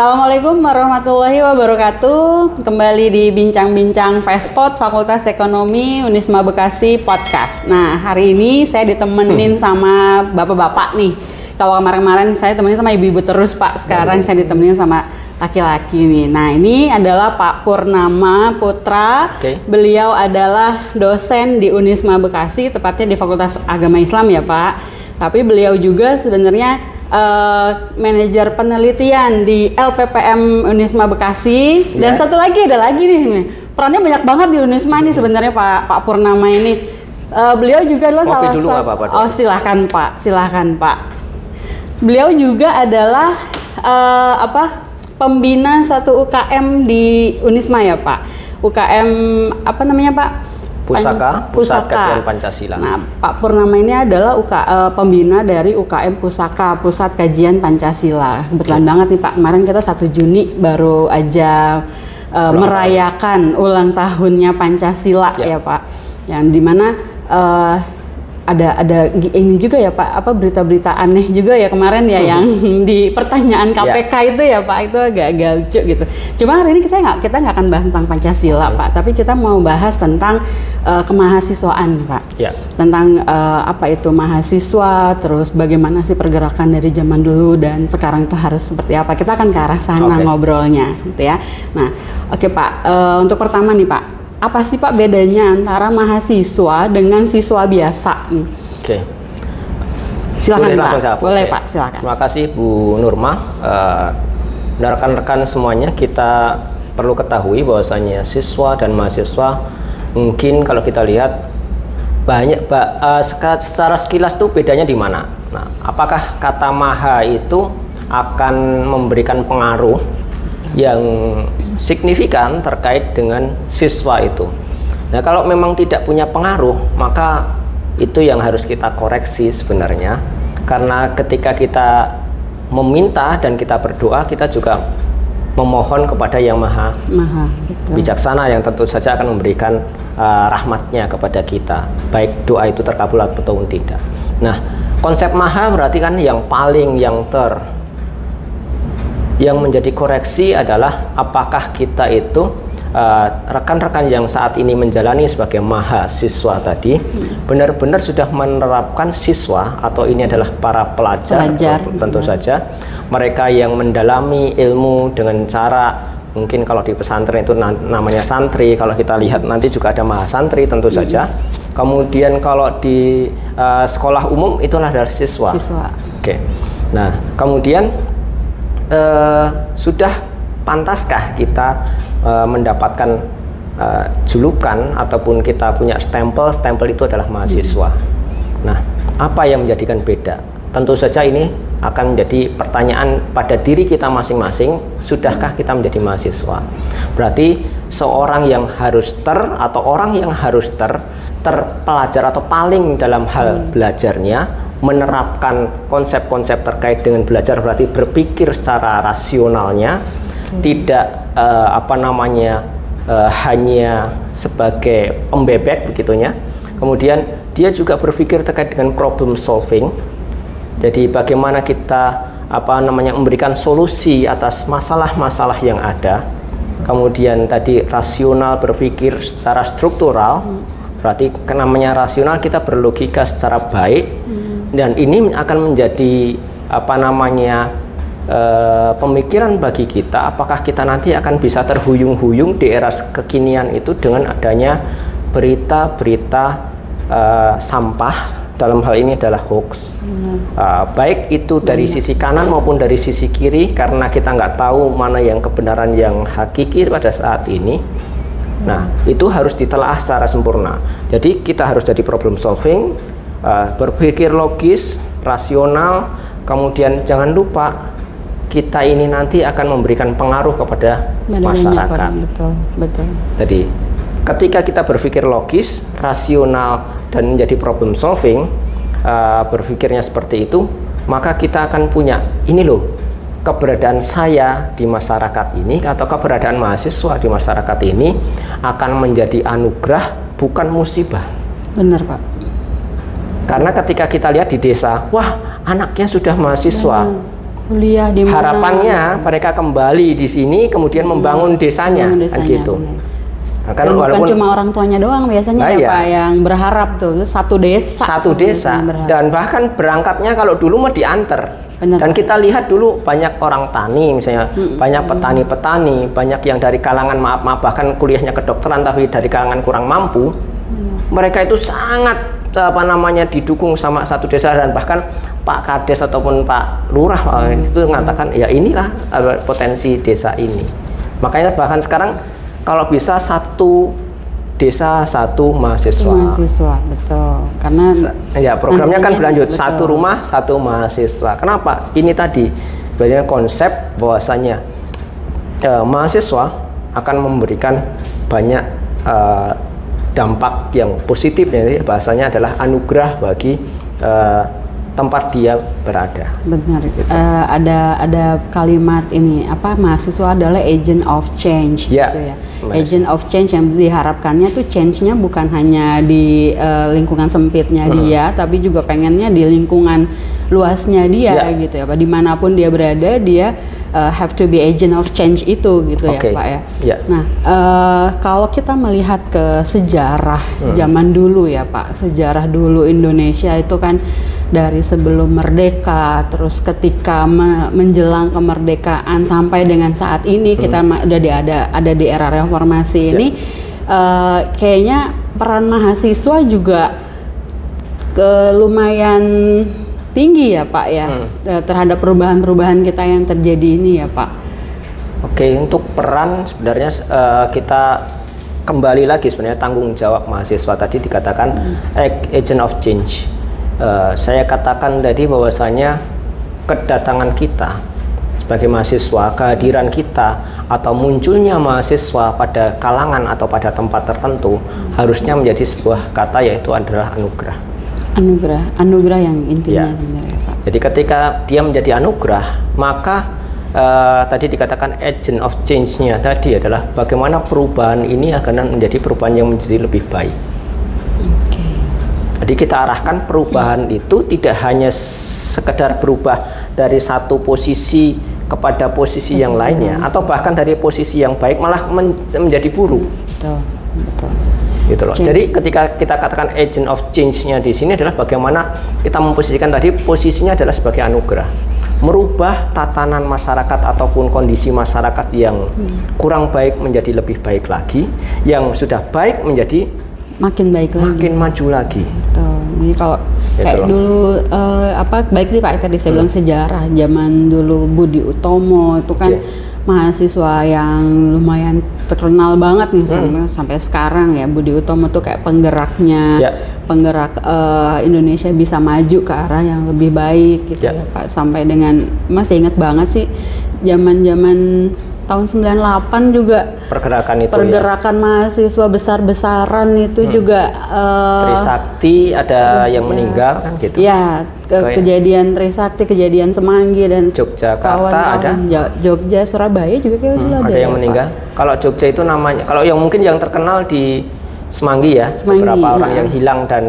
Assalamualaikum warahmatullahi wabarakatuh. Kembali di Bincang-Bincang Vespot Fakultas Ekonomi Unisma Bekasi Podcast. Nah, hari ini saya ditemenin sama bapak-bapak nih. Kalau kemarin-kemarin saya temenin sama ibu-ibu terus, Pak. Sekarang saya ditemenin sama laki-laki nih. Nah, ini adalah Pak Purnama Putra. Oke. Beliau adalah dosen di Unisma Bekasi, tepatnya di Fakultas Agama Islam ya, Pak. Tapi beliau juga sebenarnya eh, manajer penelitian di LPPM Unisma Bekasi. Dan Ya. satu lagi ada lagi nih nih. perannya banyak banget di Unisma nih sebenarnya Pak Pak Purnama ini. Eh, beliau juga adalah Kopi salah dulu satu oh silahkan Pak. Silahkan Pak. Beliau juga adalah eh, apa pembina satu UKM di Unisma ya Pak. UKM apa namanya Pak Pusaka, Pusat Kajian Pancasila. Nah, Pak Purnama ini adalah UK, eh, pembina dari UKM Pusaka, Pusat Kajian Pancasila. Kebetulan banget nih Pak, kemarin kita 1 Juni baru aja eh, Ulang merayakan ulang tahunnya Pancasila Ya. ya, Pak. Yang di mana eh, ada ada ini juga ya Pak, apa berita-berita aneh juga ya kemarin ya yang di pertanyaan Ya. KPK itu ya Pak itu agak-agak lucu gitu. Cuma hari ini kita nggak kita nggak akan bahas tentang Pancasila Oke. Pak, tapi kita mau bahas tentang eh, kemahasiswaan Pak Ya. tentang eh, apa itu mahasiswa, terus bagaimana sih pergerakan dari zaman dulu dan sekarang itu harus seperti apa. Kita akan ke arah sana Oke. ngobrolnya, gitu ya. Nah, oke Pak, eh, untuk pertama nih Pak, apa sih Pak bedanya antara mahasiswa dengan siswa biasa? Oke. Silakan Boleh Pak. langsung jawab. Boleh Oke. Pak, silakan. Terima kasih Bu Nurma. Dan rekan-rekan semuanya kita perlu ketahui bahwasanya siswa dan mahasiswa mungkin kalau kita lihat banyak ba- seka- secara sekilas tuh bedanya di mana? Nah, apakah kata maha itu akan memberikan pengaruh yang signifikan terkait dengan siswa itu? Nah, kalau memang tidak punya pengaruh, maka itu yang harus kita koreksi sebenarnya. Karena ketika kita meminta dan kita berdoa, kita juga memohon kepada Yang Maha Maha, betul. bijaksana yang tentu saja akan memberikan uh, rahmatnya kepada kita baik doa itu terkabul ataupun tidak nah konsep maha berarti kan yang paling yang ter yang menjadi koreksi adalah apakah kita itu uh, rekan-rekan yang saat ini menjalani sebagai mahasiswa tadi benar-benar sudah menerapkan siswa atau ini adalah para pelajar, Pelajar, tentu- benar. saja mereka yang mendalami ilmu dengan cara mungkin kalau di pesantren itu na- namanya santri kalau kita lihat nanti juga ada mahasantri tentu saja kemudian kalau di uh, sekolah umum itulah dari siswa Siswa. Oke. Nah, kemudian eh, sudah pantaskah kita eh, mendapatkan eh, julukan ataupun kita punya stempel? Stempel itu adalah mahasiswa. Nah, apa yang menjadikan beda? Tentu saja ini akan menjadi pertanyaan pada diri kita masing-masing, sudahkah kita menjadi mahasiswa? Berarti seorang yang harus ter atau orang yang harus ter terpelajar atau paling dalam hal belajarnya menerapkan konsep-konsep terkait dengan belajar berarti berpikir secara rasionalnya tidak eh, apa namanya eh, hanya sebagai pembebek begitunya. Kemudian dia juga berpikir terkait dengan problem solving. Jadi bagaimana kita apa namanya memberikan solusi atas masalah-masalah yang ada. Kemudian tadi rasional berpikir secara struktural. Berarti kan namanya rasional kita berlogika secara baik dan ini akan menjadi apa namanya eh, pemikiran bagi kita apakah kita nanti akan bisa terhuyung-huyung di era kekinian itu dengan adanya berita-berita eh, sampah. Dalam hal ini adalah hoax. Uh, baik itu dari sisi kanan maupun dari sisi kiri karena kita nggak tahu mana yang kebenaran yang hakiki pada saat ini. Nah itu harus ditelaah secara sempurna. Jadi kita harus jadi problem solving uh, berpikir logis rasional kemudian jangan lupa kita ini nanti akan memberikan pengaruh kepada Ada banyak masyarakat orang, betul, betul. jadi ketika kita berpikir logis, rasional dan menjadi problem solving, uh, berpikirnya seperti itu, maka kita akan punya ini loh keberadaan saya di masyarakat ini atau keberadaan mahasiswa di masyarakat ini akan menjadi anugerah bukan musibah. Benar Pak. Karena ketika kita lihat di desa, wah anaknya sudah mahasiswa, kuliah di mana? Harapannya mereka kembali di sini kemudian membangun desanya, Bangun kan desanya, gitu. benar. Kan Dan bukan walaupun cuma orang tuanya doang biasanya Nah, ya iya. Pak yang berharap tuh satu desa. satu desa dan bahkan berangkatnya kalau dulu mau diantar. Benar. Dan kita lihat dulu banyak orang tani misalnya, banyak petani-petani, banyak yang dari kalangan maaf-maaf bahkan kuliahnya kedokteran tapi dari kalangan kurang mampu. Mereka itu sangat apa namanya didukung sama satu desa dan bahkan Pak Kades ataupun Pak Lurah eh, itu mengatakan ya inilah eh, potensi desa ini. Makanya bahkan sekarang kalau bisa satu desa satu mahasiswa. mahasiswa betul karena Ya, programnya kan berlanjut betul. satu rumah satu mahasiswa. Kenapa? Ini tadi sebenarnya konsep bahwasanya eh, mahasiswa akan memberikan banyak eh, dampak yang positif. Jadi bahasanya adalah anugerah bagi eh, tempat dia berada. benar Gitu. Eh, ada ada kalimat ini apa mahasiswa adalah agent of change Ya, gitu ya benar. agent of change yang diharapkannya tuh change-nya bukan hanya di eh, lingkungan sempitnya Hmm. dia tapi juga pengennya di lingkungan luasnya dia Ya. gitu ya pak di mana pun dia berada dia eh, have to be agent of change itu gitu Oke, ya pak ya ya. nah eh, kalau kita melihat ke sejarah Hmm. zaman dulu ya pak sejarah dulu Indonesia itu kan dari sebelum merdeka terus ketika me- menjelang kemerdekaan sampai dengan saat ini kita ma- udah di ada ada di era reformasi Ya. ini eh, kayaknya peran mahasiswa juga ke lumayan tinggi ya Pak ya eh, terhadap perubahan-perubahan kita yang terjadi ini ya Pak. Oke, untuk peran sebenarnya eh, kita kembali lagi sebenarnya tanggung jawab mahasiswa tadi dikatakan ag- agent of change. Eh, saya katakan tadi bahwasanya kedatangan kita sebagai mahasiswa, kehadiran kita atau munculnya mahasiswa pada kalangan atau pada tempat tertentu harusnya menjadi sebuah kata yaitu adalah anugerah. Anugerah, anugerah yang intinya Ya. sebenarnya Pak. Jadi ketika dia menjadi anugerah, maka eh, tadi dikatakan agent of change-nya tadi adalah bagaimana perubahan ini akan menjadi perubahan yang menjadi lebih baik. Jadi kita arahkan perubahan itu tidak hanya sekedar berubah dari satu posisi kepada posisi yang lainnya atau bahkan dari posisi yang baik malah men- menjadi buruk Betul, betul. Gitu loh. Change. Jadi ketika kita katakan agent of change-nya di sini adalah bagaimana kita memposisikan tadi posisinya adalah sebagai anugerah. Merubah tatanan masyarakat ataupun kondisi masyarakat yang Hmm. kurang baik menjadi lebih baik lagi, yang sudah baik menjadi Makin baik lagi. makin maju lagi. Betul. Jadi kalau kayak. Hmm. dulu eh, apa baik nih Pak tadi saya bilang sejarah zaman dulu Budi Utomo itu kan Oke. mahasiswa yang lumayan terkenal banget nih Hmm. sampai sampai sekarang ya Budi Utomo tuh kayak penggeraknya Ya. penggerak eh, Indonesia bisa maju ke arah yang lebih baik gitu Ya. ya, Pak sampai dengan masih ingat banget sih zaman-zaman tahun 98 juga Pergerakan itu ya. pergerakan mahasiswa besar-besaran itu juga eh, Trisakti ada yang meninggal kan gitu. Ya, ke Kayak- kejadian Trisakti, kejadian Semanggi dan Yogyakarta kawan-kawan. ada? Jo- Jogja, Surabaya juga kayak Hmm, ada, ada ya, yang Pak? meninggal. Kalau Jogja itu namanya, kalau yang mungkin yang terkenal di Semanggi ya, Semanggi, beberapa orang ya. yang hilang dan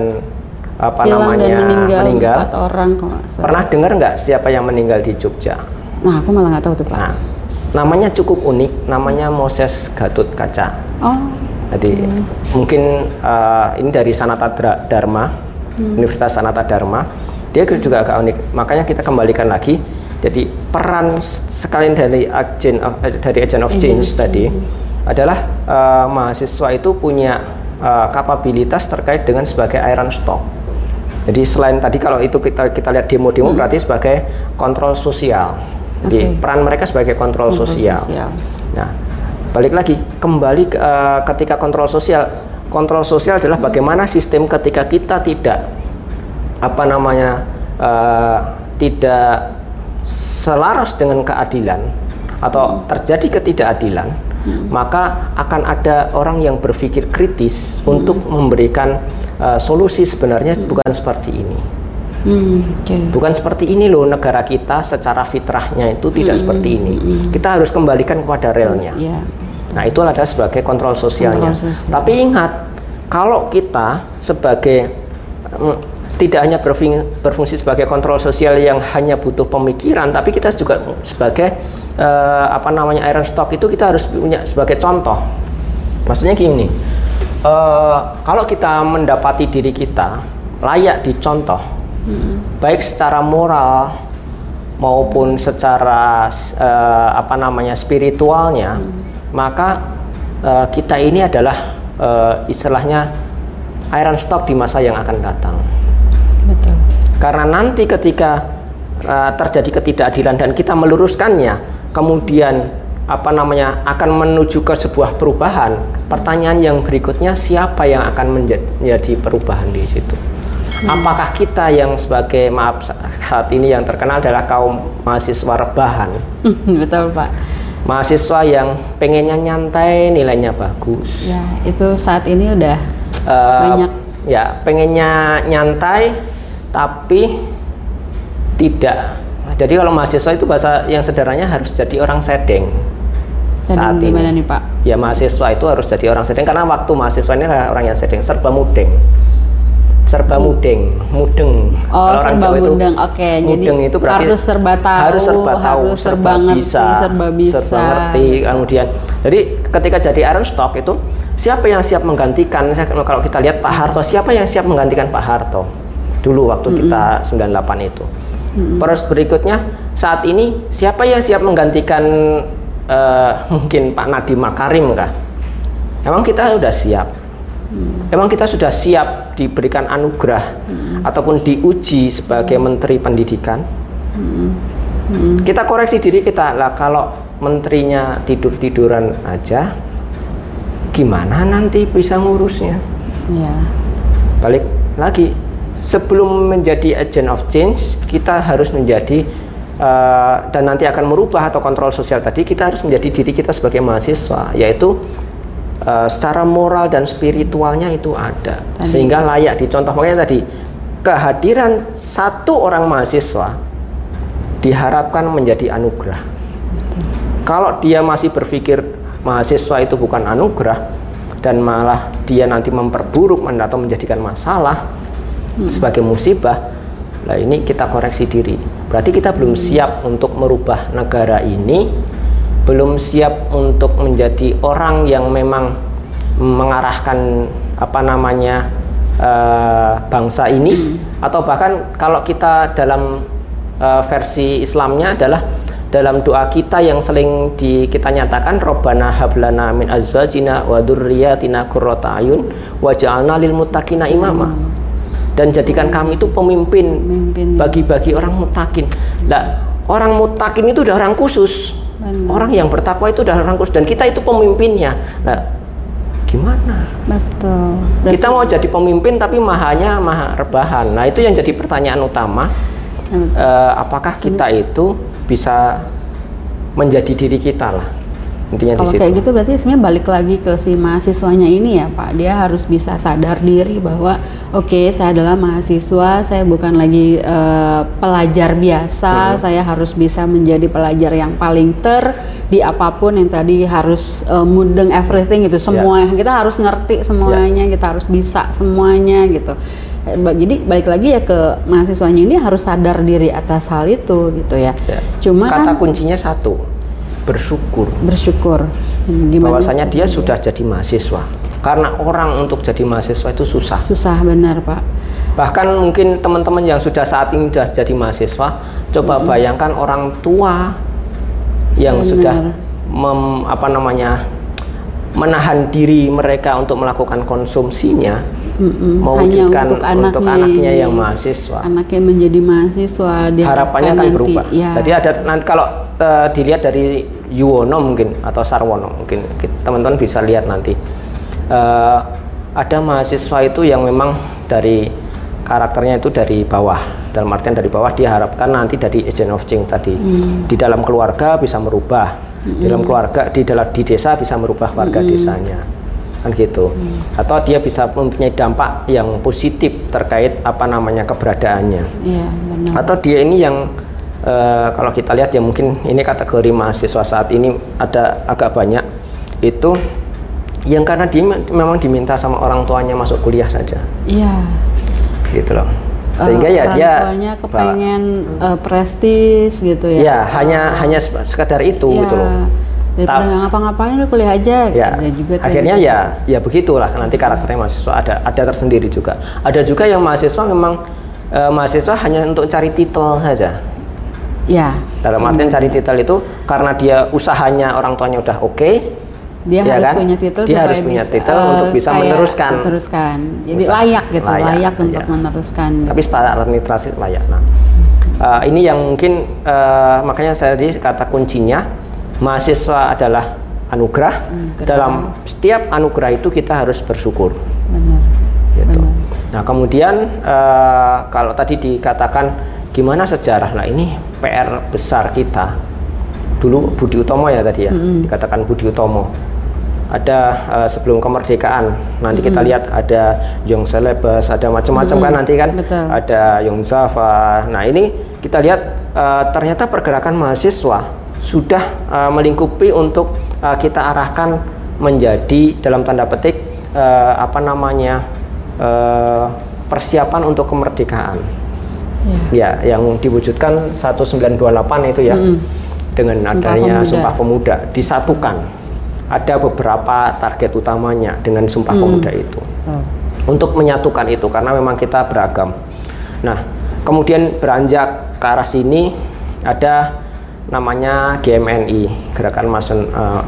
apa Hilang namanya dan meninggal, meninggal. empat orang kalau. Pernah dengar nggak siapa yang meninggal di Jogja? Nah, aku malah nggak tahu tuh Pak. Nah, namanya cukup unik, namanya Moses Gatut Kaca. Oh, Jadi mungkin uh, ini dari Sanata Dharma, Hmm. Universitas Sanata Dharma. Dia juga agak unik. Makanya kita kembalikan lagi. Jadi peran sekalian dari agent of, eh, dari agent of change tadi adalah uh, mahasiswa itu punya uh, kapabilitas terkait dengan sebagai iron stock. Jadi selain tadi kalau itu kita kita lihat demo-demo berarti sebagai kontrol sosial. Jadi Oke. peran mereka sebagai kontrol, Kontrol sosial. sosial. Nah, balik lagi kembali ke, eh, ketika kontrol sosial. Kontrol sosial adalah bagaimana sistem ketika kita tidak apa namanya eh, tidak selaras dengan keadilan atau terjadi ketidakadilan, maka akan ada orang yang berpikir kritis untuk memberikan eh, solusi sebenarnya bukan seperti ini. Hmm, oke. Bukan seperti ini loh negara kita secara fitrahnya itu tidak seperti ini. Kita harus kembalikan kepada relnya. Ya, Nah, itu adalah sebagai kontrol sosialnya. Kontrol sosial. Tapi ingat, kalau kita sebagai mm, tidak hanya berfungsi sebagai kontrol sosial yang hanya butuh pemikiran, tapi kita juga sebagai uh, apa namanya iron stock itu kita harus punya sebagai contoh. Maksudnya gini, uh, kalau kita mendapati diri kita layak dicontoh, hmm. baik secara moral maupun secara uh, apa namanya spiritualnya, hmm. maka uh, kita ini adalah uh, istilahnya iron stock di masa yang akan datang. Betul. Karena nanti ketika uh, terjadi ketidakadilan dan kita meluruskannya, kemudian apa namanya akan menuju ke sebuah perubahan. Pertanyaan yang berikutnya siapa yang akan menjadi perubahan di situ? Hmm. Apakah kita yang sebagai maaf saat ini yang terkenal adalah kaum mahasiswa rebahan? Betul Pak. Mahasiswa yang pengennya nyantai nilainya bagus. Ya itu saat ini udah uh, banyak. Ya pengennya nyantai tapi tidak jadi kalau mahasiswa itu bahasa yang sederhananya harus jadi orang sedeng sedeng saat gimana ini pak ya mahasiswa itu harus jadi orang sedeng karena waktu mahasiswa ini adalah orang yang sedeng serba mudeng serba mudeng, mudeng. Oh, Kalau serba mudeng. Oke, okay, jadi itu berarti harus serba tahu, harus serba tahu, harus serba, serba ngerti, bisa, serba bisa, serba ngerti. Kemudian, jadi ketika jadi iron stock itu siapa yang siap menggantikan? Kalau kita lihat Pak Harto, siapa yang siap menggantikan Pak Harto? Dulu waktu mm -hmm. kita 98 itu. Mm -hmm. Terus berikutnya saat ini siapa yang siap menggantikan uh, mungkin Pak Nadiem Makarim kah? Emang kita sudah siap? Hmm. Emang kita sudah siap diberikan anugerah hmm. ataupun diuji sebagai hmm. menteri pendidikan? Hmm. Hmm. Kita koreksi diri kita lah kalau menterinya tidur tiduran aja, gimana nanti bisa ngurusnya? Ya. Balik lagi, sebelum menjadi agent of change, kita harus menjadi uh, dan nanti akan merubah atau kontrol sosial tadi, kita harus menjadi diri kita sebagai mahasiswa, yaitu uh, secara moral dan spiritualnya itu ada tadi. sehingga layak dicontoh makanya tadi kehadiran satu orang mahasiswa diharapkan menjadi anugerah Betul. kalau dia masih berpikir mahasiswa itu bukan anugerah dan malah dia nanti memperburuk atau menjadikan masalah hmm. sebagai musibah nah ini kita koreksi diri berarti kita belum hmm. siap untuk merubah negara ini belum siap untuk menjadi orang yang memang mengarahkan apa namanya uh, bangsa ini hmm. atau bahkan kalau kita dalam uh, versi Islamnya adalah dalam doa kita yang sering di, kita nyatakan Robbana hablana min azwajina wa dzurriyyatina qurrata ayun waj'alna lil muttaqina imama. Hmm. Dan jadikan kami itu pemimpin bagi-bagi orang mutakin. Nah, orang mutakin itu udah orang khusus. Benar. Orang yang bertakwa itu adalah orang khusus dan kita itu pemimpinnya. Nah, gimana? Betul. Berarti... Kita mau jadi pemimpin tapi mahanya maha rebahan. Nah, itu yang jadi pertanyaan utama. Uh, apakah kita itu bisa menjadi diri kita lah? Intinya Kalau kayak gitu berarti sebenarnya balik lagi ke si mahasiswanya ini ya Pak. Dia harus bisa sadar diri bahwa oke okay, saya adalah mahasiswa, saya bukan lagi uh, pelajar biasa, hmm. saya harus bisa menjadi pelajar yang paling ter di apa pun yang tadi harus uh, mudeng everything itu semua yeah. kita harus ngerti semuanya, yeah. kita harus bisa semuanya gitu. Eh, jadi balik lagi ya ke mahasiswanya ini harus sadar diri atas hal itu gitu ya. Yeah. Cuma kata kan, kuncinya satu bersyukur. Bersyukur. Gimana bahwasanya dia sudah jadi mahasiswa. Karena orang untuk jadi mahasiswa itu susah. Susah benar, Pak. Bahkan mungkin teman-teman yang sudah saat ini sudah jadi mahasiswa, coba hmm. bayangkan orang tua yang benar. sudah mem, apa namanya menahan diri mereka untuk melakukan konsumsinya mm mewujudkan untuk, anaknya, untuk anaknya. yang mahasiswa. Anaknya menjadi mahasiswa harapannya akan berubah. ya. jadi ada nanti kalau uh, dilihat dari Yuwono mungkin atau Sarwono mungkin teman-teman bisa lihat nanti. Uh, ada mahasiswa itu yang memang dari karakternya itu dari bawah. Dalam artian dari bawah diharapkan nanti dari agent of change tadi. Hmm. di dalam keluarga bisa merubah. Hmm. di dalam keluarga di dalam di desa bisa merubah warga hmm. desanya kan gitu. Hmm. atau dia bisa mempunyai dampak yang positif terkait apa namanya keberadaannya. Ya, benar. atau dia ini yang uh, kalau kita lihat ya mungkin ini kategori mahasiswa saat ini ada agak banyak itu yang karena dia memang diminta sama orang tuanya masuk kuliah saja. Iya. Gitu loh. Sehingga Eh, ya dia tuanya kepengen eh, prestis gitu ya. ya hanya hanya se- sekadar itu Ya, gitu loh Daripada nggak ngapa-ngapain udah kuliah aja. gitu. ya Ada juga akhirnya ya ya begitulah nanti karakternya mahasiswa ada ada tersendiri juga ada juga yang mahasiswa memang eh, mahasiswa hanya untuk cari titel saja ya dalam artian cari titel itu karena dia usahanya orang tuanya udah oke dia ya harus kan? punya titel dia supaya harus punya bisa, titel eh, untuk bisa meneruskan meneruskan. Jadi Usaha. layak gitu, Layak, layak, untuk iya. meneruskan. tapi syarat netralitas layak. Nah, eh, ini yang mungkin eh, makanya saya tadi kata kuncinya mahasiswa adalah anugerah. Anugerah. Dalam setiap anugerah itu kita harus bersyukur. Benar. Gitu. Benar. Nah, kemudian eh, kalau tadi dikatakan gimana sejarah, nah ini PR besar kita. Dulu Budi Utomo ya tadi ya, dikatakan Budi Utomo. Ada eh, sebelum kemerdekaan, nanti kita lihat ada Young Celebes, ada macam-macam kan nanti kan, betul. ada Young Zava. Nah ini kita lihat eh, ternyata pergerakan mahasiswa sudah eh, melingkupi untuk eh, kita arahkan menjadi dalam tanda petik eh, apa namanya eh, persiapan untuk kemerdekaan. Ya. Ya, yang diwujudkan 1928 itu ya dengan Sumpah adanya Pemuda. Sumpah Pemuda disatukan. Ada beberapa target utamanya dengan Sumpah Pemuda itu Oh. untuk menyatukan itu karena memang kita beragam. Nah, kemudian beranjak ke arah sini ada namanya GMNI, Gerakan Masen, eh,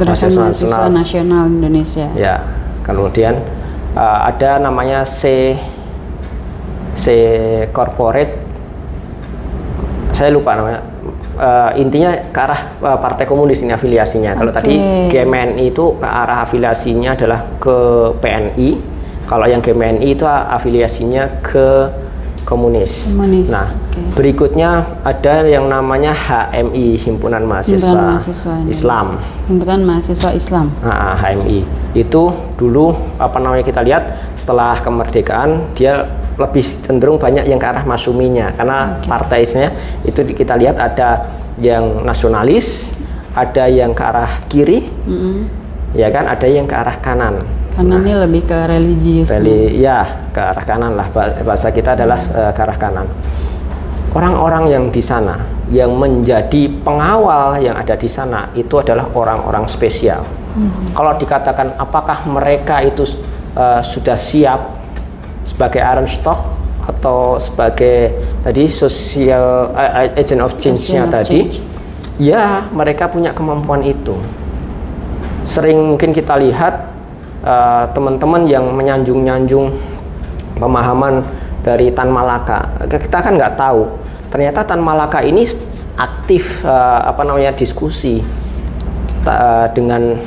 Gerakan Mahasiswa Nasional Indonesia. Ya, kemudian eh, ada namanya C C Corporate. Saya lupa namanya. Eh, intinya ke arah eh, Partai Komunis ini afiliasinya. Kalau tadi Oke. GMNI itu ke arah afiliasinya adalah ke PNI. Kalau yang GMNI itu afiliasinya ke komunis. Komunis, Nah, oke. berikutnya ada yang namanya HMI Himpunan Mahasiswa, Himpunan Mahasiswa. Islam. Himpunan Mahasiswa Islam. Nah, HMI itu dulu apa namanya kita lihat setelah kemerdekaan dia lebih cenderung banyak yang ke arah masuminya karena Oke. partainya itu kita lihat ada yang nasionalis, ada yang ke arah kiri, Mm-mm. ya kan, ada yang ke arah kanan. Karena ini lebih ke religius. Reli, ya ke arah kanan lah Ba- bahasa kita adalah eh, ke arah kanan. Orang-orang yang di sana yang menjadi pengawal yang ada di sana itu adalah orang-orang spesial. Kalau dikatakan apakah mereka itu eh, sudah siap sebagai iron stock atau sebagai tadi social eh, agent of change-nya tadi, change. ya mereka punya kemampuan itu sering mungkin kita lihat uh, teman-teman yang menyanjung-nyanjung pemahaman dari Tan Malaka. Kita kan nggak tahu. Ternyata Tan Malaka ini aktif uh, apa namanya diskusi uh, dengan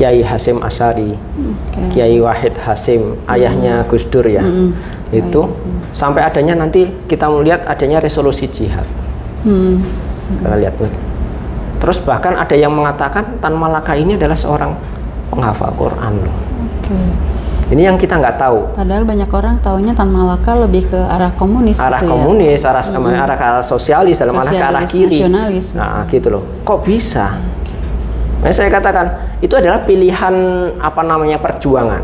Kiai Hasim Asari, Oke. Kiai Wahid Hasim, ayahnya Gus Dur ya. Mm-mm. Itu sampai adanya nanti kita melihat adanya resolusi jihad Hmm. kita lihat tuh. Terus bahkan ada yang mengatakan Tan Malaka ini adalah seorang penghafal Quran loh. Oke. Ini yang kita nggak tahu. Padahal banyak orang taunya Tan Malaka lebih ke arah komunis Arah gitu ya. komunis, arah arah ke arah sosialis, dalam arah ke arah Sosialis, kiri. nasionalis. Nah, gitu loh. Kok bisa? Nah, saya katakan itu adalah pilihan apa namanya perjuangan.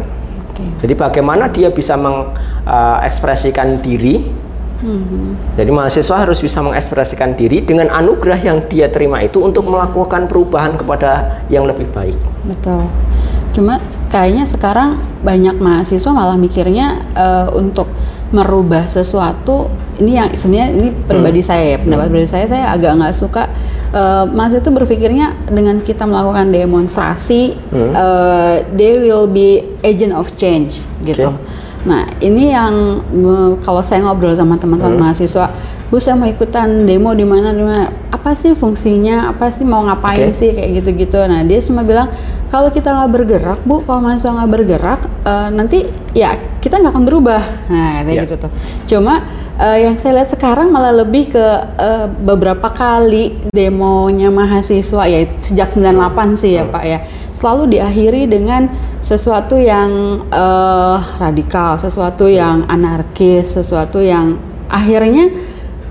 Oke. Jadi bagaimana dia bisa mengekspresikan diri Mhm. Jadi mahasiswa harus bisa mengekspresikan diri dengan anugerah yang dia terima itu untuk melakukan perubahan kepada yang lebih baik. Betul. Cuma kayaknya sekarang banyak mahasiswa malah mikirnya eh, untuk merubah sesuatu ini yang sebenarnya ini pribadi Hmm. saya ya pendapat pribadi saya saya agak nggak suka eh, mahasiswa itu berpikirnya dengan kita melakukan demonstrasi Hmm. eh, they will be agent of change gitu. Oke. Nah ini yang kalau saya ngobrol sama teman-teman Hmm. mahasiswa, bu saya mau ikutan demo di mana di mana, apa sih fungsinya, apa sih mau ngapain Oke. sih kayak gitu-gitu. Nah dia cuma bilang kalau kita nggak bergerak bu, kalau mahasiswa nggak bergerak, eh, nanti ya kita nggak akan berubah. Nah kayak Ya. gitu tuh. Cuma eh, yang saya lihat sekarang malah lebih ke eh, beberapa kali demonya mahasiswa ya sejak 98 sih ya pak ya selalu diakhiri dengan sesuatu yang eh, radikal, sesuatu yang anarkis, sesuatu yang akhirnya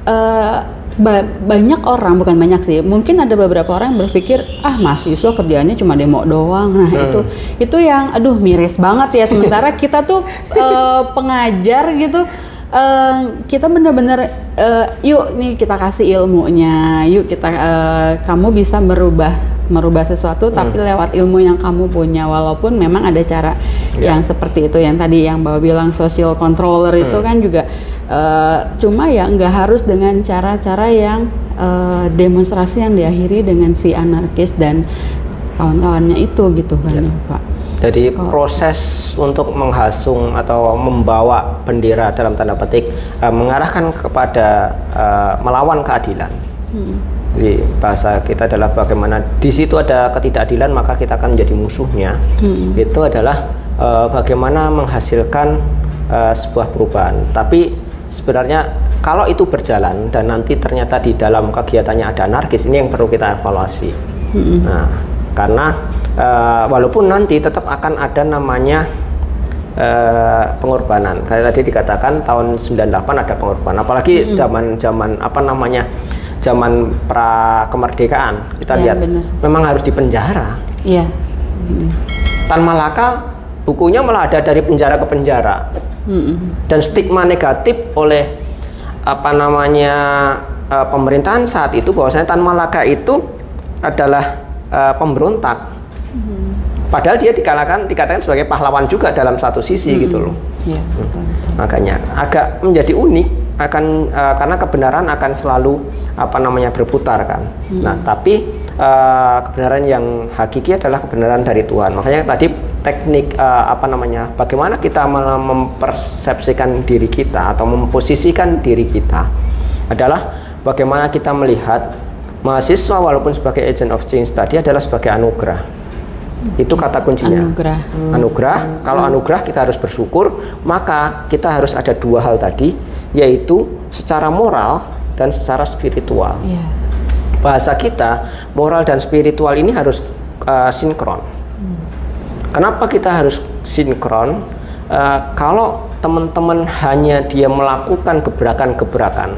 eh, ba- banyak orang bukan banyak sih, mungkin ada beberapa orang yang berpikir ah mahasiswa kerjaannya cuma demo doang. Nah itu itu yang aduh miris banget ya. Sementara kita tuh eh, pengajar gitu. eh, kita benar-benar eh, yuk nih kita kasih ilmunya, yuk kita eh, kamu bisa merubah merubah sesuatu tapi lewat ilmu yang kamu punya walaupun memang ada cara Ya. yang seperti itu yang tadi yang bawa bilang social controller itu kan juga eh, cuma ya nggak harus dengan cara-cara yang eh, demonstrasi yang diakhiri dengan si anarkis dan kawan-kawannya itu gitu kan ya, Pak. Jadi proses untuk menghasung atau membawa bendera dalam tanda petik eh, mengarahkan kepada eh, melawan keadilan. Jadi bahasa kita adalah bagaimana di situ ada ketidakadilan maka kita akan menjadi musuhnya. Itu adalah eh, bagaimana menghasilkan eh, sebuah perubahan. Tapi sebenarnya kalau itu berjalan dan nanti ternyata di dalam kegiatannya ada anarkis ini yang perlu kita evaluasi. Nah, karena eh, walaupun nanti tetap akan ada namanya eh, pengorbanan. Kayak tadi dikatakan tahun 98 ada pengorbanan. Apalagi zaman-zaman apa namanya? Zaman pra kemerdekaan. Kita Ya, lihat benar. memang harus dipenjara. Iya. Tan Malaka bukunya malah ada dari penjara ke penjara. Mm-mm. Dan stigma negatif oleh apa namanya eh, pemerintahan saat itu bahwasanya Tan Malaka itu adalah eh, pemberontak. Padahal dia dikatakan dikatakan sebagai pahlawan juga dalam satu sisi gitu loh. Iya, betul, betul. Makanya agak menjadi unik akan eh, karena kebenaran akan selalu apa namanya berputar kan. Nah, tapi eh, kebenaran yang hakiki adalah kebenaran dari Tuhan. Makanya tadi teknik eh, apa namanya? Bagaimana kita mem- mempersepsikan diri kita atau memposisikan diri kita adalah bagaimana kita melihat mahasiswa walaupun sebagai agent of change tadi adalah sebagai anugerah. Itu kata kuncinya Anugerah. anugerah. Kalau anugerah kita harus bersyukur, maka kita harus ada dua hal tadi, yaitu secara moral dan secara spiritual. Iya. Bahasa kita, moral dan spiritual ini harus uh, sinkron. Kenapa kita harus sinkron? Uh, kalau teman-teman hanya dia melakukan gebrakan-gebrakan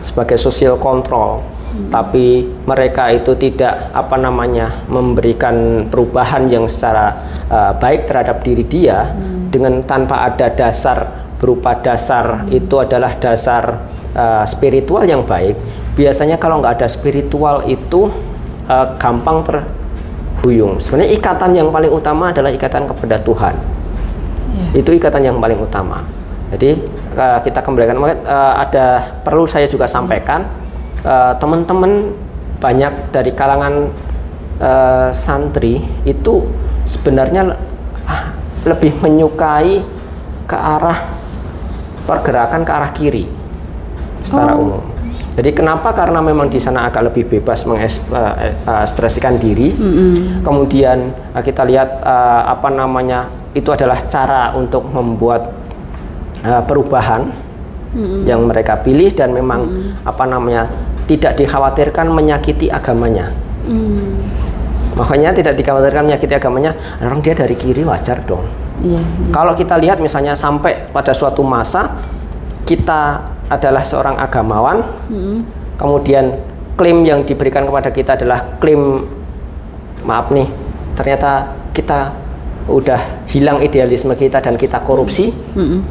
sebagai social control, tapi mereka itu tidak apa namanya memberikan perubahan yang secara uh, baik terhadap diri dia dengan tanpa ada dasar berupa dasar itu adalah dasar uh, spiritual yang baik. Biasanya kalau nggak ada spiritual itu uh, gampang terhuyung. Sebenarnya ikatan yang paling utama adalah ikatan kepada Tuhan. Itu ikatan yang paling utama. Jadi uh, kita kembalikan uh, ada perlu saya juga sampaikan uh, teman-teman banyak dari kalangan uh, santri itu sebenarnya ah, lebih menyukai ke arah pergerakan ke arah kiri secara umum. Jadi kenapa? Karena memang di sana agak lebih bebas mengekspresikan diri. Kemudian uh, kita lihat uh, apa namanya itu adalah cara untuk membuat uh, perubahan yang mereka pilih dan memang apa namanya tidak dikhawatirkan menyakiti agamanya. Makanya tidak dikhawatirkan menyakiti agamanya. Orang dia dari kiri wajar dong. Iya. Kalau kita lihat misalnya sampai pada suatu masa kita adalah seorang agamawan, kemudian klaim yang diberikan kepada kita adalah klaim maaf nih, ternyata kita udah hilang idealisme kita dan kita korupsi. Mm-mm.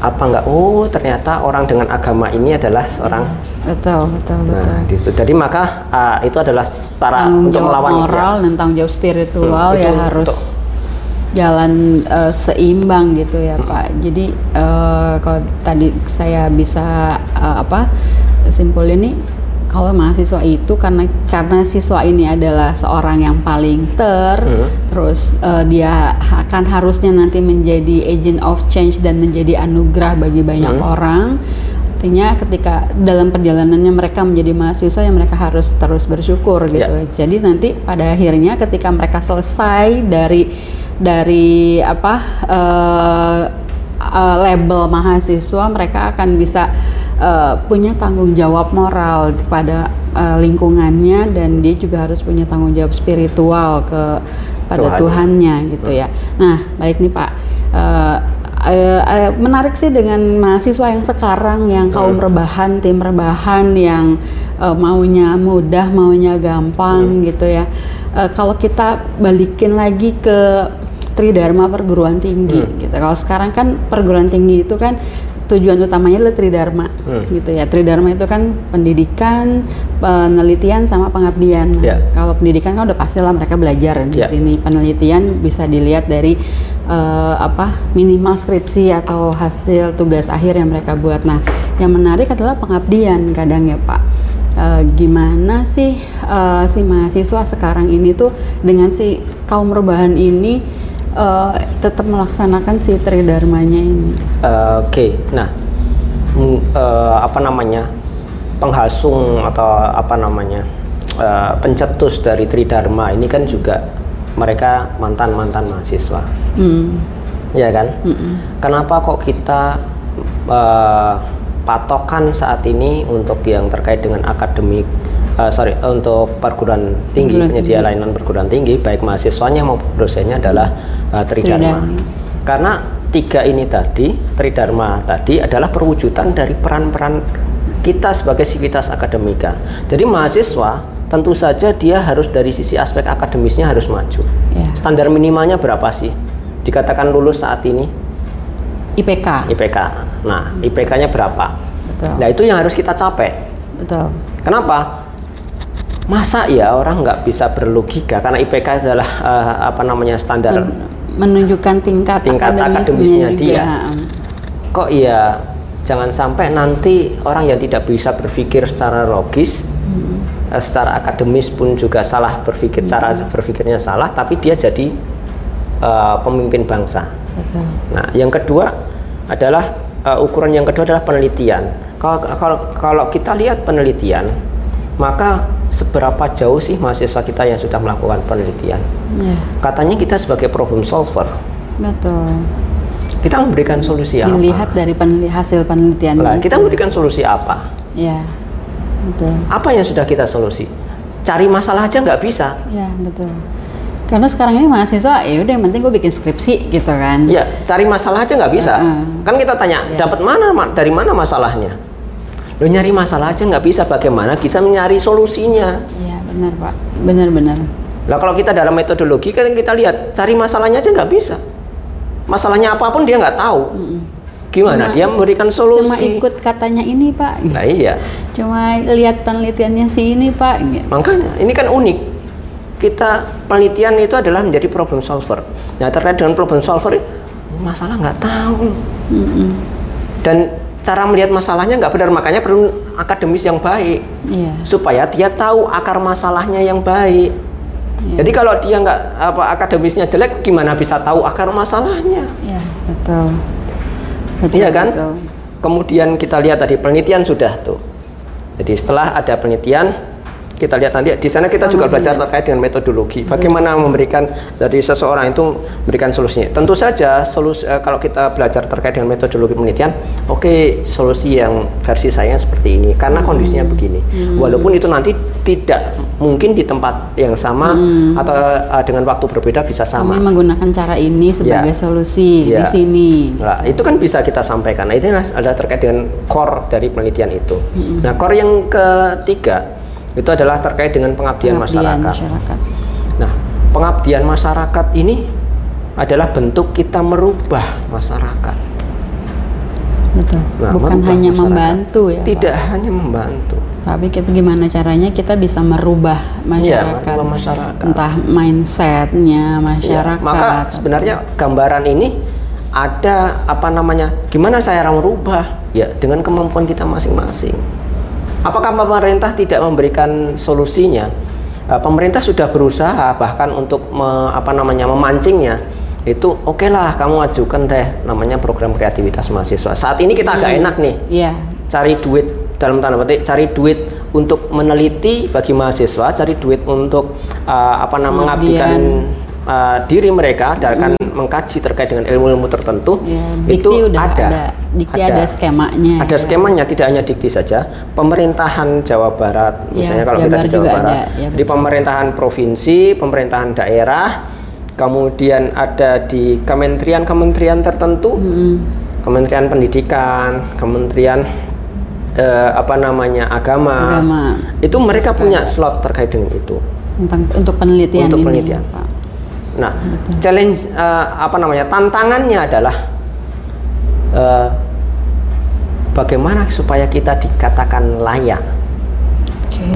Apa enggak? Oh, ternyata orang dengan agama ini adalah seorang Betul, betul, betul. Nah, di situ. Jadi maka ah, itu adalah cara tanggung untuk melawan ya. moral dan tanggung jawab spiritual Hmm, ya harus untuk- jalan eh, seimbang gitu ya Pak. Jadi eh, kalau tadi saya bisa eh, apa simpulin nih kalau mahasiswa itu karena karena siswa ini adalah seorang yang paling ter, Hmm. terus eh, dia akan harusnya nanti menjadi agent of change dan menjadi anugerah bagi banyak Hmm. orang. Artinya ketika dalam perjalanannya mereka menjadi mahasiswa yang mereka harus terus bersyukur gitu. Ya. Jadi nanti pada akhirnya ketika mereka selesai dari dari apa eh, eh, label mahasiswa mereka akan bisa eh, punya tanggung jawab moral pada eh, lingkungannya dan dia juga harus punya tanggung jawab spiritual ke pada Tuhannya. Tuhannya gitu ya. Nah, baik nih Pak. Eh, eh, eh, menarik sih dengan mahasiswa yang sekarang yang kaum rebahan, tim rebahan yang eh, maunya mudah, maunya gampang gitu ya. Eh, kalau kita balikin lagi ke Tridharma perguruan tinggi gitu. Kalau sekarang kan perguruan tinggi itu kan tujuan utamanya adalah tridharma Hmm. gitu ya. Tridharma itu kan pendidikan, penelitian sama pengabdian. Nah, Ya. Kalau pendidikan kan udah pastilah mereka belajar di Ya. sini. Penelitian bisa dilihat dari eh, apa minimal skripsi atau hasil tugas akhir yang mereka buat. Nah, yang menarik adalah pengabdian kadang ya Pak. Eh, gimana sih eh, si mahasiswa sekarang ini tuh dengan si kaum rebahan ini eh, tetap melaksanakan si tridharmanya ini? Eh, Oke, nah mm, eh, apa namanya penghasung atau apa namanya eh, pencetus dari Tridharma ini kan juga mereka mantan mantan mahasiswa, Hmm. ya kan? Kenapa kok kita eh, patokan saat ini untuk yang terkait dengan akademik, eh, sorry untuk perguruan tinggi Perguruan penyedia tinggi. layanan perguruan tinggi, baik mahasiswanya maupun dosennya adalah eh, Tridharma. Tridharma. Karena tiga ini tadi, Tridharma tadi adalah perwujudan dari peran-peran kita sebagai sivitas akademika. Jadi mahasiswa tentu saja dia harus dari sisi aspek akademisnya harus maju. Ya. Standar minimalnya berapa sih? Dikatakan lulus saat ini IPK. IPK. Nah, IPK-nya berapa? Betul. Nah, itu yang harus kita capai. Betul. Kenapa? Masa ya orang nggak bisa berlogika? Karena IPK adalah eh, apa namanya standar Menunjukkan tingkat, Tingkat akademisnya dia. kok ya jangan sampai nanti orang yang tidak bisa berpikir secara logis eh, secara akademis pun juga salah berpikir cara berpikirnya salah tapi dia jadi eh, pemimpin bangsa. Betul. nah yang kedua adalah eh, ukuran yang kedua adalah penelitian. Kalau kalau kalau kita lihat penelitian maka seberapa jauh sih mahasiswa kita yang sudah melakukan penelitian Ya, katanya kita sebagai problem solver betul. kita memberikan solusi apa Dilihat dari peneli- hasil penelitiannya. Lah, itu. kita memberikan solusi apa? Ya, betul. Apa yang sudah kita solusi? Cari masalah aja nggak bisa. Ya, betul. Karena sekarang ini mahasiswa, ya udah yang penting gue bikin skripsi gitu kan. Ya, cari masalah aja nggak bisa. Heeh. Kan kita tanya, Ya. dapat mana, Ma- dari mana masalahnya? Lo nyari masalah aja nggak bisa, bagaimana bisa mencari solusinya? Iya, benar Pak. Benar-benar. Lah kalau kita dalam metodologi kan kita lihat, cari masalahnya aja nggak bisa. Masalahnya apa pun dia nggak tahu. Gimana? Cuma- dia memberikan Cuma solusi. ikut katanya ini Pak. Nah iya, Cuma lihat penelitiannya si ini Pak. Gitu. makanya ini kan unik. Kita penelitian itu adalah menjadi problem solver. Nah terkait dengan problem solver, masalah nggak tahu. Mm-mm. dan cara melihat masalahnya nggak benar makanya perlu akademis yang baik Iya. supaya dia tahu akar masalahnya yang baik Iya. jadi kalau dia nggak apa akademisnya jelek gimana bisa tahu akar masalahnya Iya, betul. Betul, iya kan betul. kemudian kita lihat tadi penelitian sudah tuh jadi setelah ada penelitian kita lihat nanti di sana kita juga belajar terkait dengan metodologi bagaimana memberikan jadi seseorang itu memberikan solusinya tentu saja solusi eh, kalau kita belajar terkait dengan metodologi penelitian oke solusi yang versi saya seperti ini karena kondisinya begini walaupun itu nanti tidak mungkin di tempat yang sama atau eh, dengan waktu berbeda bisa sama Kami menggunakan cara ini sebagai Ya. solusi di Ya. sini. Nah, itu kan bisa kita sampaikan. Nah, itu adalah terkait dengan core dari penelitian itu. Nah, core yang ketiga itu adalah terkait dengan pengabdian, Pengabdian masyarakat. masyarakat. Nah, pengabdian masyarakat ini adalah bentuk kita merubah masyarakat. Betul. Nah, Bukan hanya masyarakat. membantu ya. Pak. Tidak hanya membantu. Tapi kita gimana caranya kita bisa merubah Iya, masyarakat. merubah masyarakat. Entah mindsetnya Ya, masyarakat. maka sebenarnya gambaran ini ada apa namanya? Gimana saya merubah? Ya, dengan kemampuan kita masing-masing. Apakah pemerintah tidak memberikan solusinya? Eh, pemerintah sudah berusaha bahkan untuk me- apa namanya memancingnya. Itu oke lah kamu ajukan deh namanya program kreativitas mahasiswa. Saat ini kita agak enak nih Iya. cari duit dalam tanda petik cari duit untuk meneliti bagi mahasiswa cari duit untuk uh, apa namanya mengabdikan uh, diri mereka dan akan mengkaji terkait dengan ilmu-ilmu tertentu Ya, itu udah ada ada. Dikti ada skemanya. ada ya. skemanya tidak hanya dikti saja pemerintahan Jawa Barat Ya, misalnya kalau kita Jabar di Jawa Barat ada, ya, di pemerintahan provinsi pemerintahan daerah kemudian ada di kementerian-kementerian tertentu Mm-mm. Kementerian Pendidikan, Kementerian eh, apa namanya agama, Agama. itu mereka punya slot terkait dengan itu. Tentang untuk penelitian Untuk ini, penelitian. Pak. Nah, challenge eh, apa namanya tantangannya adalah eh, bagaimana supaya kita dikatakan layak. Oke.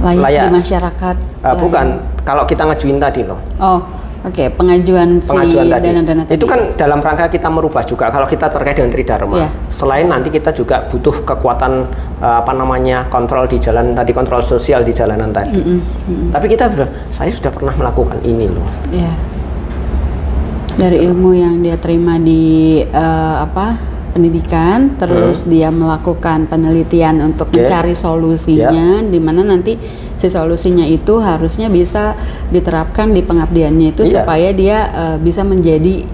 Layak, Layak. di masyarakat. Uh, layak. bukan kalau kita ngajuin tadi loh. Oh, oke. Pengajuan, pengajuan si tadi. dana-dana tadi. Itu kan dalam rangka kita merubah juga kalau kita terkait dengan tridharma. Iya. Selain nanti kita juga butuh kekuatan eh, apa namanya kontrol di jalan tadi kontrol sosial di jalanan tadi. Tapi kita bilang saya sudah pernah melakukan ini loh. Iya. Dari ilmu yang dia terima di eh, apa? pendidikan, terus dia melakukan penelitian untuk Oke. mencari solusinya di mana nanti si solusinya itu harusnya bisa diterapkan di pengabdiannya itu Iya. supaya dia eh, bisa menjadi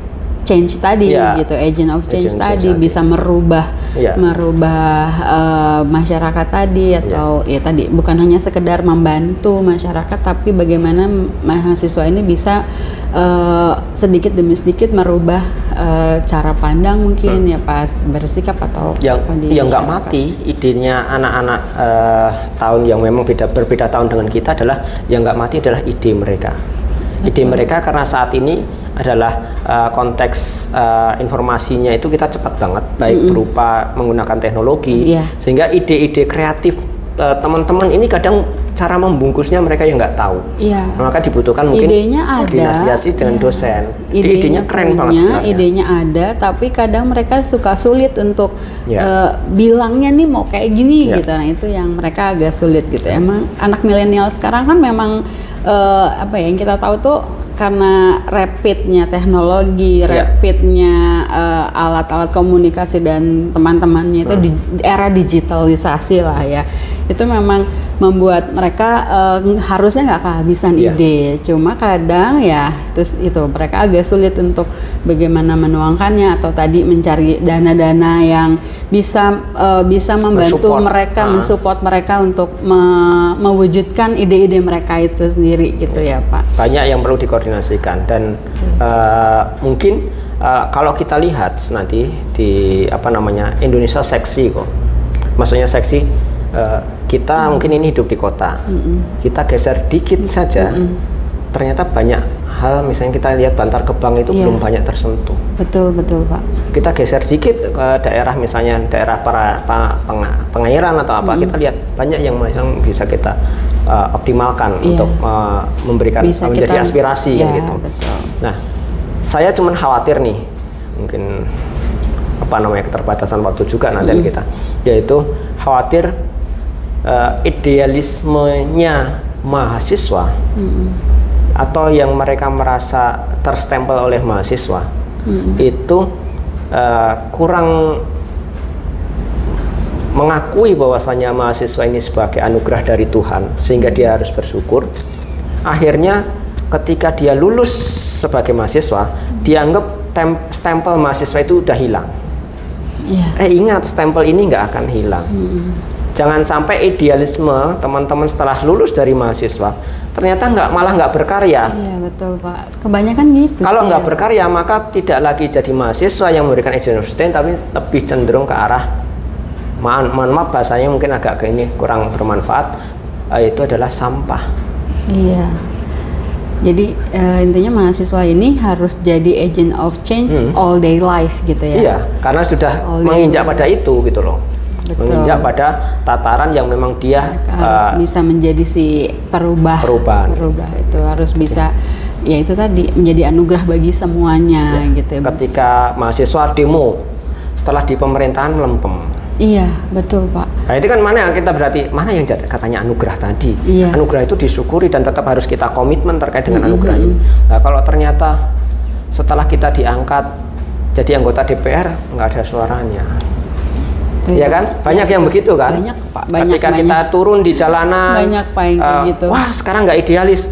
change tadi Iya. gitu, agent of change Agent change tadi tadi. bisa merubah Iya. merubah eh, masyarakat tadi atau ya tadi bukan hanya sekedar membantu masyarakat tapi bagaimana mahasiswa ini bisa eh, sedikit demi sedikit merubah eh, cara pandang mungkin ya pas bersikap atau yang apa di yang nggak mati idenya anak-anak eh, tahun yang memang beda berbeda tahun dengan kita adalah yang nggak mati adalah ide mereka. Ide mereka karena saat ini adalah eh, konteks eh, informasinya itu kita cepat banget baik berupa menggunakan teknologi Iya. sehingga ide-ide kreatif teman-teman ini kadang cara membungkusnya mereka yang nggak tahu Iya. maka dibutuhkan mungkin idenya ada koordinasi dengan Iya. dosen idenya, idenya keren banget punya, sebenarnya idenya ada tapi kadang mereka suka sulit untuk Ya. eh, bilangnya nih mau kayak gini Ya. gitu nah itu yang mereka agak sulit gitu emang anak milenial sekarang kan memang eh, apa ya yang kita tahu tuh karena rapidnya teknologi, Ya. rapidnya eh, alat-alat komunikasi dan teman-temannya itu di era digitalisasi lah ya, itu memang membuat mereka eh, harusnya nggak kehabisan Ya. ide, cuma kadang ya terus itu mereka agak sulit untuk bagaimana menuangkannya atau tadi mencari dana-dana yang bisa eh, bisa membantu Mensupport. mereka, Ah. mensupport mereka untuk me- mewujudkan ide-ide mereka itu sendiri gitu ya Pak. banyak yang perlu dikoordinasikan dan eh, mungkin eh, kalau kita lihat nanti di apa namanya Indonesia seksi kok maksudnya seksi kita mungkin ini hidup di kota kita geser dikit saja ternyata banyak hal misalnya kita lihat Bantar Gebang itu Iya. belum banyak tersentuh Betul betul Pak. kita geser dikit ke daerah misalnya daerah para, pa- peng- pengairan atau apa kita lihat banyak yang yang bisa kita uh, optimalkan Iya. untuk uh, memberikan Bisa menjadi kita- aspirasi ya, gitu. betul. Nah, saya cuman khawatir nih mungkin apa namanya keterbatasan waktu juga nanti kita yaitu khawatir uh, idealismenya mahasiswa atau yang mereka merasa terstempel oleh mahasiswa itu eh, kurang mengakui bahwasanya mahasiswa ini sebagai anugerah dari Tuhan sehingga dia harus bersyukur. Akhirnya ketika dia lulus sebagai mahasiswa dianggap tem- stempel mahasiswa itu udah hilang. Iya. eh ingat stempel ini nggak akan hilang jangan sampai idealisme teman-teman setelah lulus dari mahasiswa ternyata nggak malah nggak berkarya Iya betul Pak. Kebanyakan gitu. kalau nggak ya. berkarya maka tidak lagi jadi mahasiswa yang memberikan agent of sustain tapi lebih cenderung ke arah mohon, mohon maaf bahasanya mungkin agak ke ini kurang bermanfaat eh, itu adalah sampah Iya. Jadi eh, intinya mahasiswa ini harus jadi agent of change Hmm. all day life gitu ya. iya karena sudah All menginjak pada itu gitu loh Betul. menginjak pada tataran yang memang dia Mereka harus eh, bisa menjadi si perubah. Perubahan. Perubah itu harus bisa ya itu tadi menjadi anugerah bagi semuanya gitu ya. ketika mahasiswa demo setelah di pemerintahan melempem Iya, betul Pak. Nah itu kan mana yang kita berarti mana yang katanya anugerah tadi. Iya. Anugerah itu disyukuri dan tetap harus kita komitmen terkait dengan anugerah ini. Nah kalau ternyata setelah kita diangkat jadi anggota DPR nggak ada suaranya. Itu Iya Pak. kan? Banyak Ya, yang itu. begitu kan? Banyak Pak, banyak Ketika banyak. kita turun di jalanan, Banyak, Pak, yang eh, gitu. Wah sekarang nggak idealis.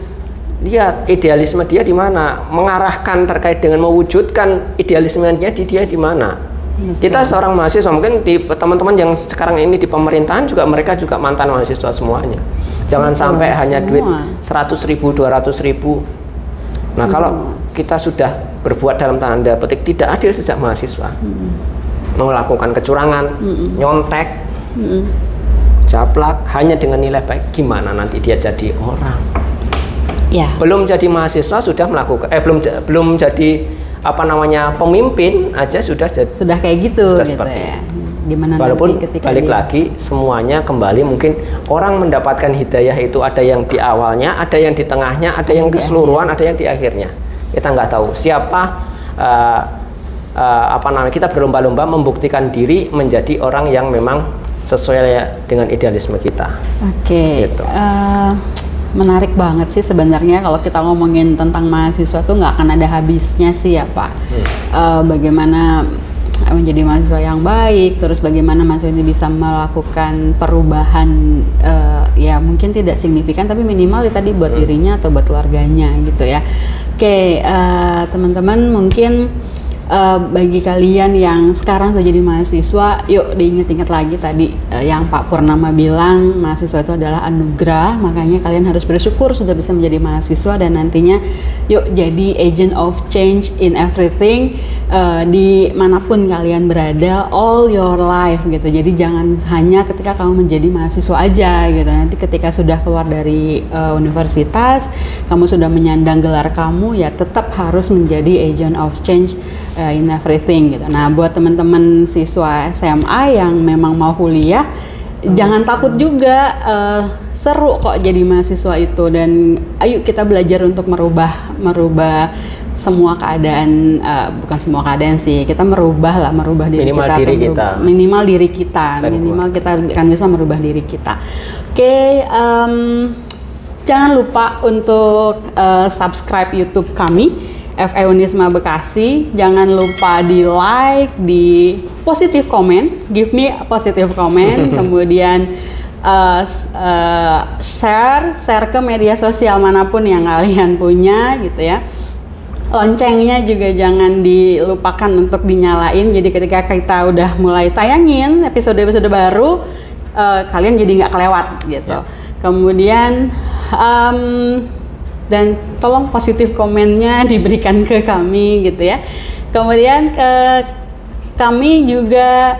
Lihat idealisme dia di mana, mengarahkan terkait dengan mewujudkan idealismenya di dia di mana. Kita seorang mahasiswa mungkin di teman-teman yang sekarang ini di pemerintahan juga mereka juga mantan mahasiswa semuanya. Jangan Betul, sampai hanya semua. duit 100 ribu, 200 ribu. Nah kalau kita sudah berbuat dalam tanda petik tidak adil sejak mahasiswa, melakukan kecurangan, nyontek, japlak hanya dengan nilai baik, gimana nanti dia jadi orang? Ya. Belum jadi mahasiswa sudah melakukan, eh belum belum jadi apa namanya pemimpin aja sudah jadi Sudah kayak gitu Sudah gitu seperti ya. Gimana Walaupun nanti ketika balik dia- lagi semuanya kembali mungkin orang mendapatkan hidayah itu ada yang di awalnya, ada yang di tengahnya, ada yang di keseluruhan, ada yang di akhirnya. Kita nggak tahu siapa eh, eh, apa namanya kita berlomba-lomba membuktikan diri menjadi orang yang memang sesuai dengan idealisme kita. Oke, Gitu. eh, menarik banget sih sebenarnya kalau kita ngomongin tentang mahasiswa tuh nggak akan ada habisnya sih ya Pak. Eh, bagaimana menjadi mahasiswa yang baik, terus bagaimana mahasiswa ini bisa melakukan perubahan eh, ya mungkin tidak signifikan tapi minimal ya tadi buat dirinya atau buat keluarganya gitu ya. Oke, eh, teman-teman mungkin Eh, bagi kalian yang sekarang sudah jadi mahasiswa, yuk diingat-ingat lagi tadi eh, yang Pak Purnama bilang mahasiswa itu adalah anugerah, makanya kalian harus bersyukur sudah bisa menjadi mahasiswa dan nantinya yuk jadi agent of change in everything eh, di mana pun kalian berada all your life gitu. Jadi jangan hanya ketika kamu menjadi mahasiswa aja gitu. Nanti ketika sudah keluar dari eh, universitas, kamu sudah menyandang gelar kamu ya tetap harus menjadi agent of change uh, in everything gitu. Nah, buat teman-teman siswa SMA yang memang mau kuliah, jangan takut juga uh, seru kok jadi mahasiswa itu. Dan ayo kita belajar untuk merubah merubah semua keadaan uh, bukan semua keadaan sih kita merubah lah merubah diri Minimal kita diri merubah- kita. minimal diri kita. Dan minimal kita akan bisa merubah diri kita. Oke em, jangan lupa untuk eh, subscribe YouTube kami FE Unisma Bekasi. Jangan lupa di like di positive comment. Give me a positive comment. Kemudian s- eh, share share ke media sosial mana pun yang kalian punya gitu ya. Loncengnya juga jangan dilupakan untuk dinyalain. Jadi ketika kita udah mulai tayangin episode-episode baru eh, kalian jadi nggak kelewat gitu. Kemudian em, dan tolong positif komennya diberikan ke kami gitu ya. Kemudian eh, kami juga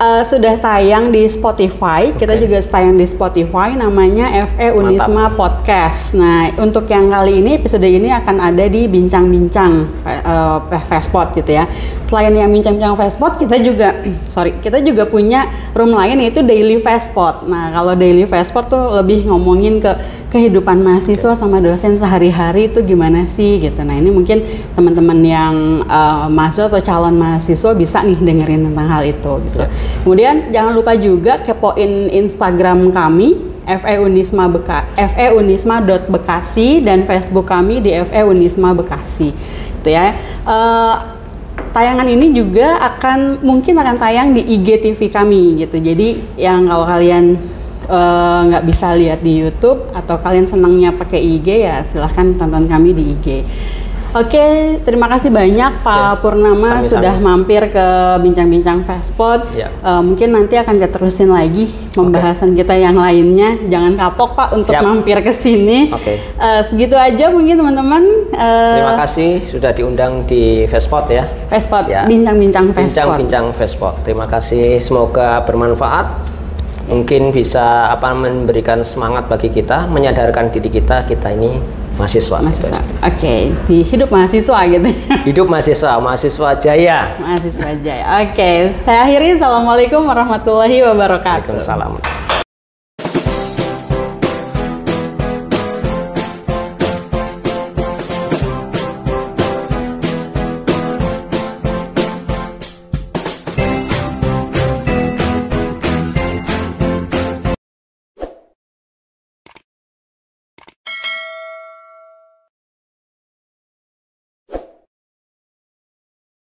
eh, sudah tayang di Spotify kita Oke. juga tayang di Spotify namanya FE Unisma Podcast. Nah, untuk yang kali ini episode ini akan ada di bincang-bincang uh, Fastpot gitu ya. Selain yang bincang-bincang Fastpot, kita juga sorry, kita juga punya room lain yaitu Daily Fastpot. Nah, kalau Daily Fastpot tuh lebih ngomongin ke kehidupan mahasiswa sama dosen sehari-hari itu gimana sih gitu. Nah, ini mungkin teman-teman yang uh, mahasiswa atau calon mahasiswa bisa nih dengerin tentang hal itu gitu. Kemudian jangan lupa juga kepoin Instagram kami FE Beka dot Bekasi dan Facebook kami di FE Unisma Bekasi gitu ya. Eh, tayangan ini juga akan mungkin akan tayang di IGTV kami gitu. Jadi yang kalau kalian eh, nggak bisa lihat di YouTube atau kalian senangnya pakai IG ya silahkan tonton kami di IG. Oke, terima kasih banyak Pak Oke, Purnama sami-sami. sudah mampir ke bincang-bincang Fastpot. Ya. Eh, mungkin nanti akan kita terusin lagi pembahasan kita yang lainnya. Jangan kapok Pak untuk Siap. mampir ke sini. Oke. Eh, segitu aja mungkin teman-teman. Eh, Terima kasih sudah diundang di Vespot ya. Fastpot, Ya. bincang-bincang Fastpot. Bincang-bincang Vespot. Terima kasih, semoga bermanfaat. Mungkin bisa apa memberikan semangat bagi kita, menyadarkan diri kita kita ini mahasiswa. Mahasiswa. Oke, di hidup mahasiswa gitu. Hidup mahasiswa, mahasiswa jaya. mahasiswa aja. Oke, saya akhiri. Assalamualaikum warahmatullahi wabarakatuh. Waalaikumsalam.